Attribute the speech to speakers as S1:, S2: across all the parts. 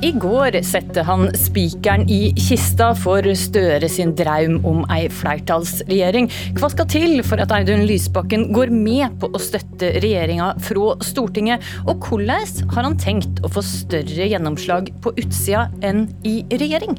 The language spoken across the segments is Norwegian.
S1: I går sette han spikeren i kista for Støre sin draum om ei flertallsregjering. Hva skal til for at Audun Lysbakken går med på å støtte regjeringa fra Stortinget? Og hvordan har han tenkt å få større gjennomslag på utsida enn i regjering?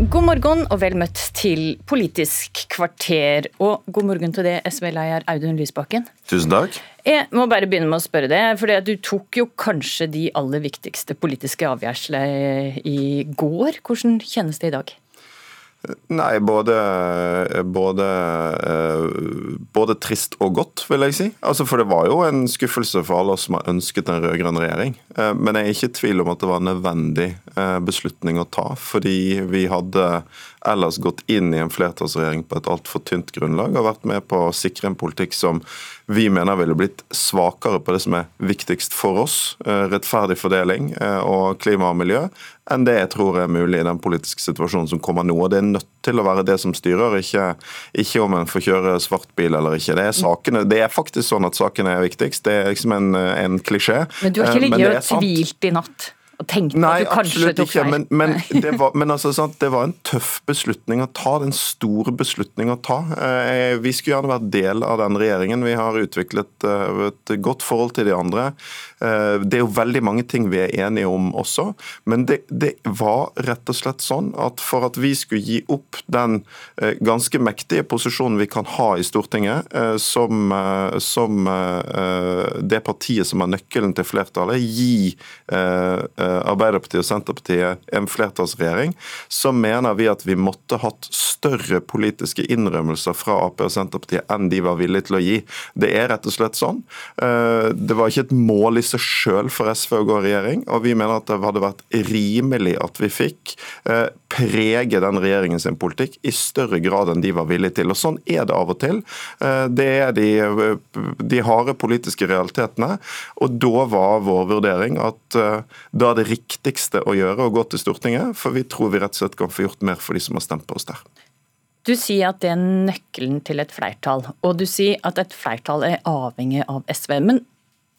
S1: God morgen og vel møtt til Politisk kvarter. Og god morgen til det, SV-leder Audun Lysbakken.
S2: Tusen takk.
S1: Jeg må bare begynne med å spørre deg, for du tok jo kanskje de aller viktigste politiske avgjørelsene i går. Hvordan kjennes det i dag?
S2: Nei, både, både, eh, både, trist og godt, vil jeg si. Altså, for det var jo en skuffelse for alle oss som har ønsket en rød-grønn regjering. Eh, men jeg er ikke i tvil om at det var en nødvendig eh, beslutning å ta. Fordi vi hadde ellers gått inn i en flertallsregjering på et altfor tynt grunnlag og vært med på å sikre en politikk som vi mener ville blitt svakere på det som er viktigst for oss, eh, rettferdig fordeling eh, og klima og miljø, enn det jeg tror er mulig i den politiske situasjonen som kommer nå. Og Det er nødt til å være det som styrer, ikke, ikke om en får kjøre svart bil eller ikke. Det er, sakene, det er faktisk sånn at sakene er viktigst. Det er liksom en, en klisjé.
S1: Men du har ikke eh, ligget og tvilt i natt? Og tenkte Nei, at du kanskje tok feil?
S2: Men, men, det var, men altså, sant, det var en tøff beslutning å ta. Den store beslutning å ta. Eh, vi skulle gjerne vært del av den regjeringen. Vi har utviklet eh, et godt forhold til de andre. Eh, det er jo veldig mange ting vi er enige om også, men det, det var rett og slett sånn at for at vi skulle gi opp den ganske mektige posisjonen vi kan ha i Stortinget som, som det partiet som er nøkkelen til flertallet, gi Arbeiderpartiet og Senterpartiet en flertallsregjering, så mener vi at vi måtte hatt større politiske innrømmelser fra Ap og Senterpartiet enn de var villige til å gi. Det er rett og slett sånn. Eh, det var ikke et mål i seg sjøl for SV å gå i regjering, og vi mener at det hadde vært rimelig at vi fikk eh, prege den regjeringen sin politikk i større grad enn de var villige til. Og Sånn er det av og til. Eh, det er de, de harde politiske realitetene. Og da var vår vurdering at da er det riktigste å gjøre å gå til Stortinget, for vi tror vi rett og slett kan få gjort mer for de som har stemt på oss der.
S1: Du sier at det er nøkkelen til et flertall, og du sier at et flertall er avhengig av SV. Men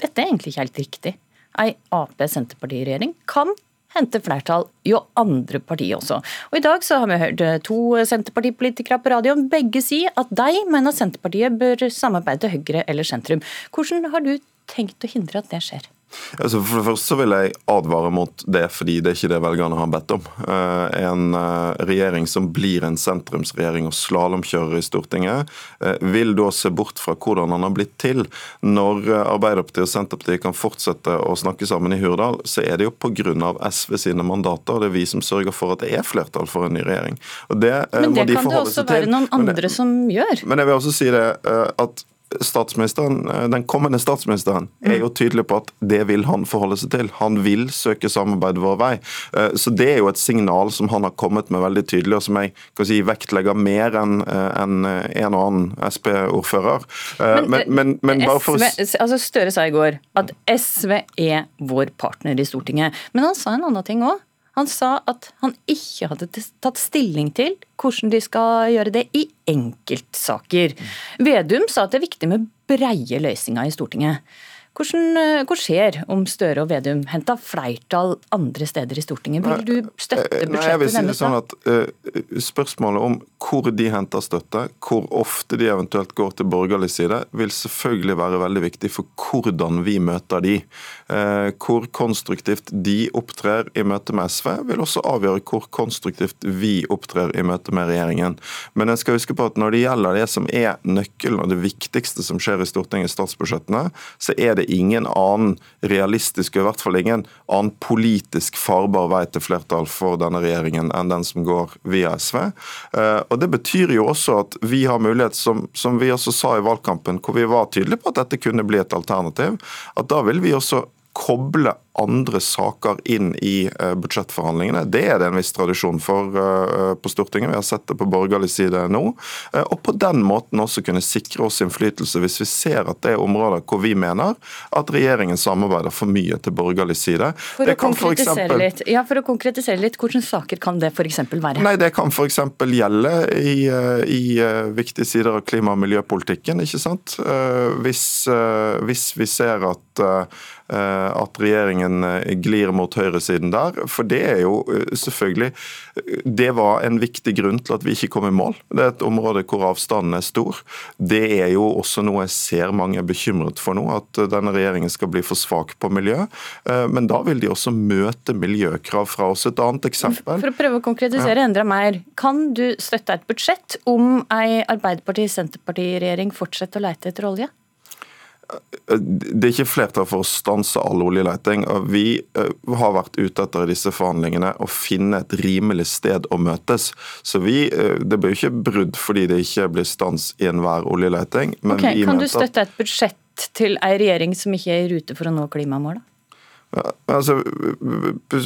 S1: dette er egentlig ikke helt riktig. Ei Ap-Senterparti-regjering kan hente flertall i andre partier også. Og I dag så har vi hørt to Senterpartipolitikere på radioen. Begge si at de mener Senterpartiet bør samarbeide Høyre eller sentrum. Hvordan har du tenkt å hindre at det skjer?
S2: Altså for det første så vil jeg advare mot det, fordi det er ikke det velgerne har bedt om. Eh, en eh, regjering som blir en sentrumsregjering og slalåmkjører i Stortinget, eh, vil da se bort fra hvordan han har blitt til. Når Arbeiderpartiet og Senterpartiet kan fortsette å snakke sammen i Hurdal, så er det jo pga. SV sine mandater. og Det er vi som sørger for at det er flertall for en ny regjering.
S1: Det, men det de kan det også være noen andre som gjør.
S2: Men jeg vil også si det at statsministeren, eh, den kommende statsministeren er jo tydelig på at det vil han forholde seg til. Han vil søke samarbeid vår vei. Eh, så Det er jo et signal som han har kommet med veldig tydelig, og som jeg kan si, vektlegger mer enn eh, en, en og annen Sp-ordfører.
S1: Men, men, men, bare for SV, altså Støre sa i går at SV er vår partner i Stortinget. Men han sa en annen ting òg. Han sa at han ikke hadde tatt stilling til hvordan de skal gjøre det i enkeltsaker. Vedum sa at det er viktig med breie løsninger i Stortinget. Hvordan, eh, hva skjer om Støre og Vedum henter flertall andre steder i Stortinget? Vil du støtte budsjettet
S2: Nei, jeg vil si det sånn at uh, Spørsmålet om hvor de henter støtte, hvor ofte de eventuelt går til borgerlig side, vil selvfølgelig være veldig viktig for hvordan vi møter de. Uh, hvor konstruktivt de opptrer i møte med SV, vil også avgjøre hvor konstruktivt vi opptrer i møte med regjeringen. Men jeg skal huske på at når det gjelder det som er nøkkelen og det viktigste som skjer i Stortinget, statsbudsjettene, så er det det ingen annen realistisk, i hvert fall ingen annen politisk farbar vei til flertall for denne regjeringen enn den som går via SV. Eh, og Det betyr jo også at vi har mulighet, som, som vi også sa i valgkampen, hvor vi var tydelige på at dette kunne bli et alternativ, at da vil vi også koble andre saker inn i eh, budsjettforhandlingene. Det er det en viss tradisjon for eh, på Stortinget. Vi har sett det på borgerlig side nå. Eh, og på den måten også kunne sikre oss innflytelse hvis vi ser at det er områder hvor vi mener at regjeringen samarbeider for mye til borgerlig side.
S1: For, å konkretisere, eksempel, litt. Ja, for å konkretisere litt, hvilke saker kan det f.eks. være?
S2: Nei, Det kan f.eks. gjelde i, i viktige sider av klima- og miljøpolitikken. ikke sant? Hvis, hvis vi ser at, at regjeringen regjeringen glir mot høyresiden der. For det er jo selvfølgelig Det var en viktig grunn til at vi ikke kom i mål. Det er et område hvor avstanden er stor. Det er jo også noe jeg ser mange er bekymret for nå, at denne regjeringen skal bli for svak på miljø. Men da vil de også møte miljøkrav fra oss. Et annet eksempel
S1: For å prøve å konkretisere enda mer. Kan du støtte et budsjett om ei Arbeiderparti-Senterparti-regjering fortsetter å leite etter olje?
S2: Det er ikke flertall for å stanse all oljeleting. Vi eh, har vært ute etter i disse forhandlingene å finne et rimelig sted å møtes. Så vi, eh, Det blir ikke brudd fordi det ikke blir stans i enhver oljeleting.
S1: Okay, kan du støtte et budsjett til ei regjering som ikke er i rute for å nå klimamålet?
S2: Altså,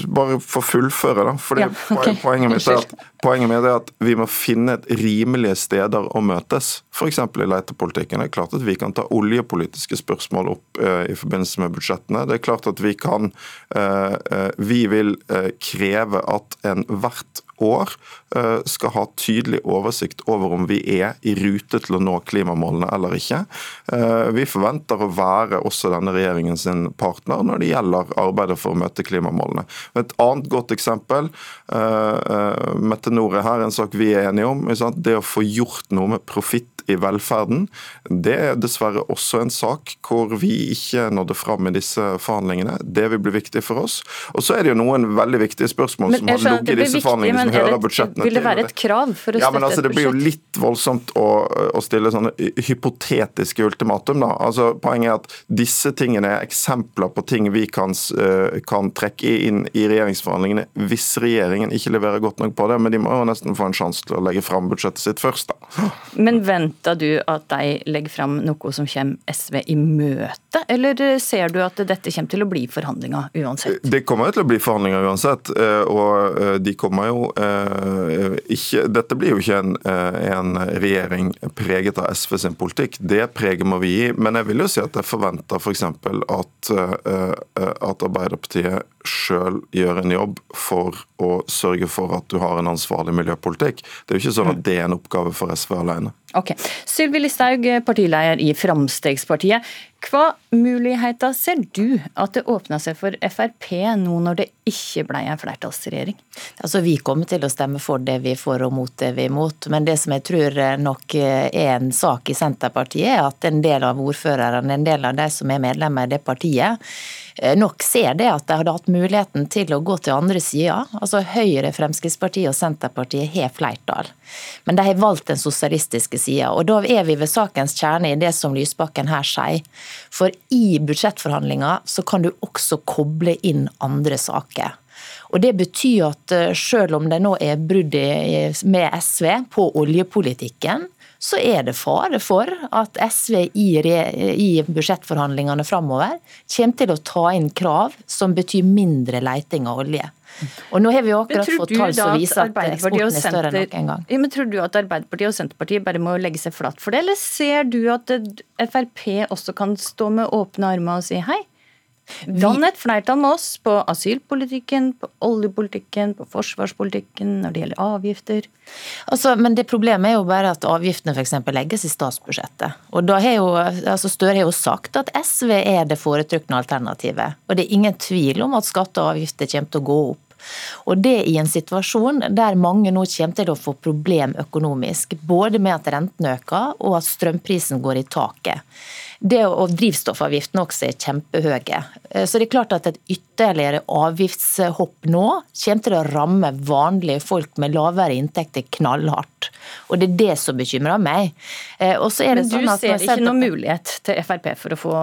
S2: bare for å fullføre, da. For ja, okay. poenget, mitt er at, poenget mitt er at vi må finne et rimelige steder å møtes. F.eks. i letepolitikken. Det er klart at vi kan ta oljepolitiske spørsmål opp eh, i forbindelse med budsjettene. Det er klart at vi kan eh, eh Vi vil eh, kreve at enhvert år eh, skal ha tydelig oversikt over om vi er i rute til å nå klimamålene eller ikke. Eh, vi forventer å være også denne regjeringens partner når det gjelder arbeidet for å møte klimamålene. Et annet godt eksempel, eh, Meteor er her en sak vi er enige om. Det å få gjort noe med profitt i velferden. Det er dessverre også en sak hvor vi ikke nådde fram i disse forhandlingene. Det vil bli viktig for oss. Og så er det jo noen veldig viktige spørsmål men, som har ligget i disse viktig, forhandlingene som hører budsjettene
S1: til. Vil det være et krav for å
S2: ja, men altså, Det blir jo litt voldsomt å, å stille sånne hypotetiske ultimatum. da. Altså, Poenget er at disse tingene er eksempler på ting vi kan, eh, kan trekke inn i regjeringsforhandlingene hvis regjeringen ikke leverer godt nok på det. Men de må jo nesten få en sjanse til å legge fram budsjettet sitt først. da.
S1: Men vent Forventer du at de legger fram noe som kommer SV i møte, eller ser du at dette kommer til å bli forhandlinger uansett?
S2: Det kommer til å bli forhandlinger uansett, eh, og eh, de kommer jo eh, ikke Dette blir jo ikke en, en regjering preget av SV sin politikk, det preget må vi gi. Men jeg vil jo si at jeg forventer f.eks. For at, at Arbeiderpartiet sjøl gjør en jobb for å sørge for at du har en ansvarlig miljøpolitikk. Det er jo ikke sånn at det er en oppgave for SV alene.
S1: Ok. Sylvi Listhaug, partileder i Framstegspartiet. Hva muligheter ser du at det åpner seg for Frp nå når det ikke ble en flertallsregjering?
S3: Altså, Vi kommer til å stemme for det vi får og mot det vi er imot. Men det som jeg tror nok er en sak i Senterpartiet, er at en del av ordførerne, en del av de som er medlemmer i det partiet, nok ser det at de hadde hatt muligheten til å gå til andre sida. Altså Høyre, Fremskrittspartiet og Senterpartiet har flertall. Men de har valgt den sosialistiske sida. Og da er vi ved sakens kjerne i det som Lysbakken her sier. For i budsjettforhandlinger så kan du også koble inn andre saker. Og Det betyr at eh, selv om det nå er brudd med SV på oljepolitikken, så er det fare for at SV i, i budsjettforhandlingene framover kommer til å ta inn krav som betyr mindre leiting av olje. Og nå har vi jo akkurat fått tall som viser at eksporten er større enn noen gang.
S1: Ja, men Tror du at Arbeiderpartiet og Senterpartiet bare må legge seg flatt for det, eller ser du at Frp også kan stå med åpne armer og si hei? Dann et flertall med oss på asylpolitikken, på oljepolitikken, på forsvarspolitikken, når det gjelder avgifter.
S3: Altså, men det Problemet er jo bare at avgiftene f.eks. legges i statsbudsjettet. Og da har jo, altså Støre har jo sagt at SV er det foretrukne alternativet. Og det er ingen tvil om at skatter og avgifter kommer til å gå opp. Og det i en situasjon der mange nå kommer til å få problem økonomisk. Både med at renten øker og at strømprisen går i taket. Det og Drivstoffavgiftene også er kjempehøye. Eh, så det er klart at et ytterligere avgiftshopp nå kommer til å ramme vanlige folk med lavere inntekter knallhardt. Og Det er det som bekymrer meg.
S1: Eh, Men du sånn ser ikke noen mulighet til Frp for å få,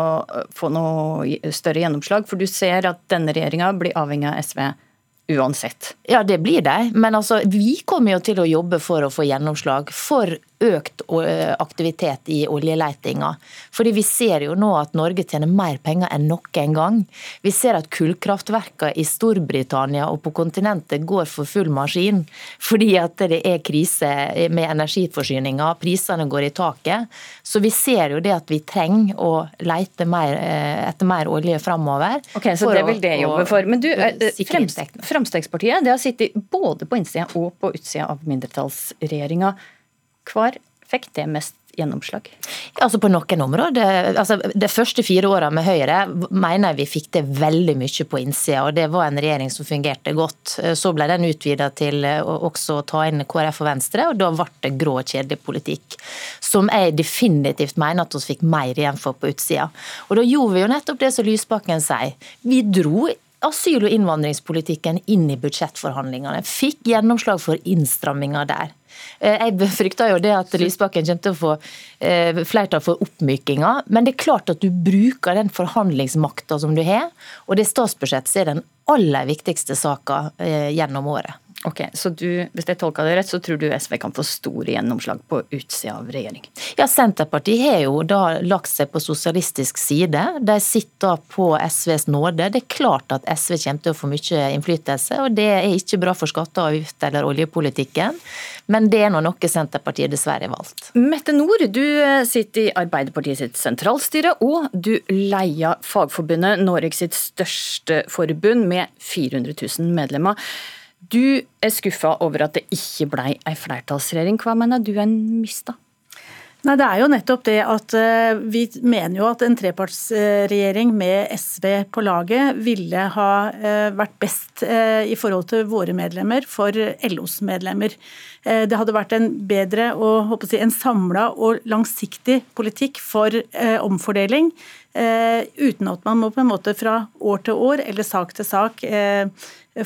S1: få noe større gjennomslag, for du ser at denne regjeringa blir avhengig av SV uansett.
S3: Ja, det blir de. Men altså, vi kommer jo til å jobbe for å få gjennomslag for økt aktivitet i oljeletinga. Fordi vi ser jo nå at Norge tjener mer penger enn noen gang. Vi ser at kullkraftverkene i Storbritannia og på kontinentet går for full maskin. Fordi at det er krise med energiforsyninga, prisene går i taket. Så vi ser jo det at vi trenger å lete mer, etter mer olje framover.
S1: Okay, så det vil det jobbe for. Men du, Fremskrittspartiet har sittet både på innsida og på utsida av mindretallsregjeringa. Hvor fikk det mest gjennomslag?
S3: Altså På noen områder. Altså, de første fire åra med Høyre mener jeg vi fikk til veldig mye på innsida. og Det var en regjering som fungerte godt. Så ble den utvida til å ta inn KrF og Venstre, og da ble det grå kjedelig politikk. Som jeg definitivt mener at vi fikk mer igjen for på utsida. Og da gjorde vi jo nettopp det som Lysbakken sier. Vi dro asyl- og innvandringspolitikken inn i budsjettforhandlingene. Fikk gjennomslag for innstramminger der. Eh, jeg frykter jo det at Lysbakken kommer til å få eh, flertall for oppmykinga, men det er klart at du bruker den forhandlingsmakta som du har, og det statsbudsjettet er den aller viktigste saka eh, gjennom året.
S1: Ok, Så du, hvis jeg tolka det rett, så tror du SV kan få store gjennomslag på utsida av regjering?
S3: Ja, Senterpartiet har jo da lagt seg på sosialistisk side. De sitter på SVs nåde. Det er klart at SV kommer til å få mye innflytelse, og det er ikke bra for skatter og avgifter eller oljepolitikken. Men det er nå noe Senterpartiet dessverre har valgt.
S1: Mette Nord, du sitter i Arbeiderpartiet sitt sentralstyre, og du leier Fagforbundet, Norges sitt største forbund med 400 000 medlemmer. Du er skuffa over at det ikke blei ei flertallsregjering. Hva mener du en mista?
S4: Nei, Det er jo nettopp det at eh, vi mener jo at en trepartsregjering med SV på laget ville ha eh, vært best eh, i forhold til våre medlemmer for LOs medlemmer. Det hadde vært en bedre og si, en samla og langsiktig politikk for omfordeling. Uten at man må på en måte fra år til år eller sak til sak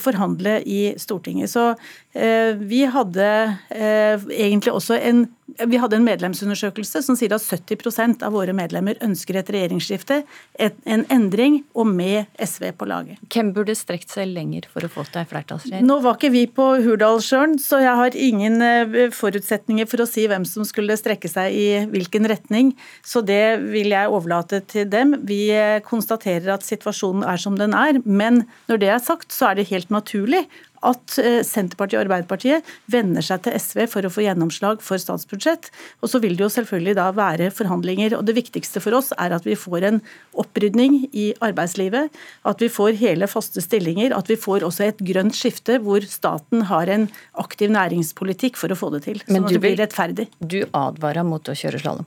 S4: forhandle i Stortinget. Så eh, vi hadde eh, egentlig også en vi hadde en medlemsundersøkelse som sier at 70% av våre medlemmer ønsker et regjeringsskifte, en endring, og med SV på laget.
S1: Hvem burde strekt seg lenger for å få til en flertallsregjering?
S4: Nå var ikke vi på Hurdalssjøen, så jeg har ingen eh, forutsetninger for å si hvem som skulle strekke seg i hvilken retning. Så det vil jeg overlate til dem. Vi konstaterer at situasjonen er som den er. Men når det er sagt, så er det helt naturlig at eh, Senterpartiet og Arbeiderpartiet venner seg til SV for å få gjennomslag for statsbudsjett. Og så vil det jo selvfølgelig da være forhandlinger. Og det viktigste for oss er at vi får en opprydning i arbeidslivet. At vi får hele faste stillinger. At vi får også et grønt skifte hvor staten har en aktiv næringspolitikk for å få det til. Sånn at det blir rettferdig.
S1: Du advarer mot å kjøre slalåm?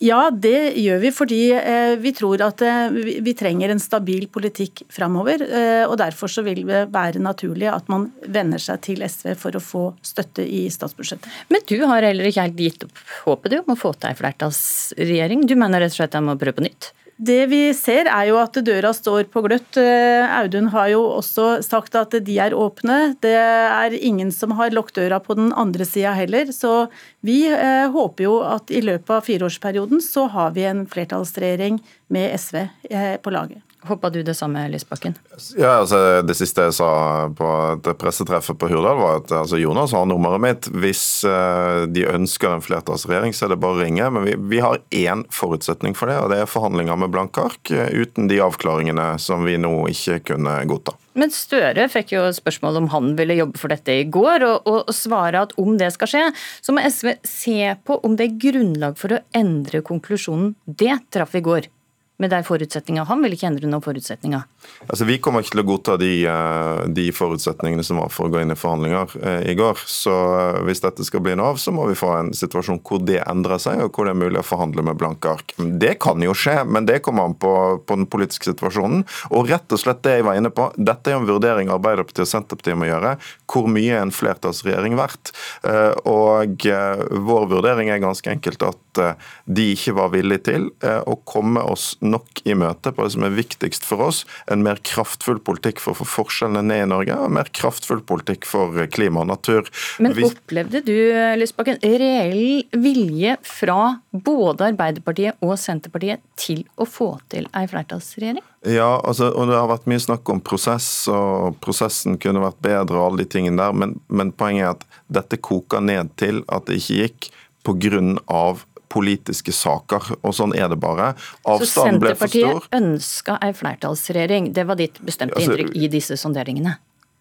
S4: Ja, det gjør vi fordi eh, vi tror at eh, vi trenger en stabil politikk framover. Eh, og derfor så vil det være naturlig at man venner seg til SV for å få støtte i statsbudsjettet.
S1: Men du har heller ikke helt gitt opp håpet du om å få til en flertallsregjering? Du mener rett og slett at de må prøve på nytt?
S4: Det vi ser er jo at døra står på gløtt. Eh, Audun har jo også sagt at de er åpne. Det er ingen som har lukket døra på den andre sida heller. Så vi eh, håper jo at i løpet av fireårsperioden så har vi en flertallsregjering med SV eh, på laget.
S1: Håper du det samme, Lysbakken?
S2: Ja, altså, Det siste jeg sa på det pressetreffet på Hurdal, var at altså, Jonas har nummeret mitt. Hvis uh, de ønsker en flertallsregjering, så er det bare å ringe. Men vi, vi, har én forutsetning for det, og det er forhandlinger med blanke ark. Uh, uten de avklaringene som vi nå ikke kunne godta.
S1: Men Støre fikk jo spørsmål om han ville jobbe for dette i går, og, og svare at om det skal skje, så må SV se på om det er grunnlag for å endre konklusjonen. Det traff i går med de forutsetningene. Han vil ikke endre noen forutsetninger.
S2: Altså, vi kommer ikke til å godta de, eh, de, forutsetningene som var for å gå inn i forhandlinger eh, i går. Så eh, hvis dette skal bli noe av, så må vi få en situasjon hvor det endrer seg, og hvor det er mulig å forhandle med blanke ark. Det kan jo skje, men det kommer an på, på, den politiske situasjonen. Og rett og slett det jeg var inne på, dette er en vurdering Arbeiderpartiet og Senterpartiet må gjøre. Hvor mye er en flertallsregjering verdt? Og vår vurdering er ganske enkelt at de ikke var villige til å komme oss nok i møte på det som er viktigst for oss. En mer kraftfull politikk for å få forskjellene ned i Norge, og en mer kraftfull politikk for klima og natur.
S1: Men opplevde du Lysbakken, reell vilje fra både Arbeiderpartiet og Senterpartiet til å få til ei flertallsregjering?
S2: Ja, altså, og det har vært mye snakk om prosess, og prosessen kunne vært bedre og alle de tingene der, men, men poenget er at dette koker ned til at det ikke gikk pga politiske saker, og sånn er det bare.
S1: Avstanden ble for stor. Så Senterpartiet ønska ei flertallsregjering, det var ditt bestemte altså, inntrykk i disse sonderingene?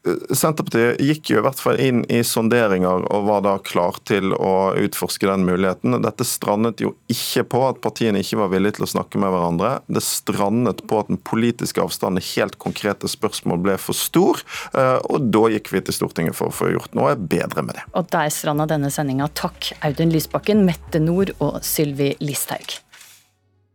S2: Senterpartiet gikk jo i hvert fall inn i sonderinger og var da klar til å utforske den muligheten. Dette strandet jo ikke på at partiene ikke var villige til å snakke med hverandre. Det strandet på at den politiske avstanden i helt konkrete spørsmål ble for stor. Eh, og da gikk vi til Stortinget for å få gjort noe bedre med det.
S1: Og der stranda denne sendinga. Takk Audun Lysbakken, Mette Nord og Sylvi Listhaug.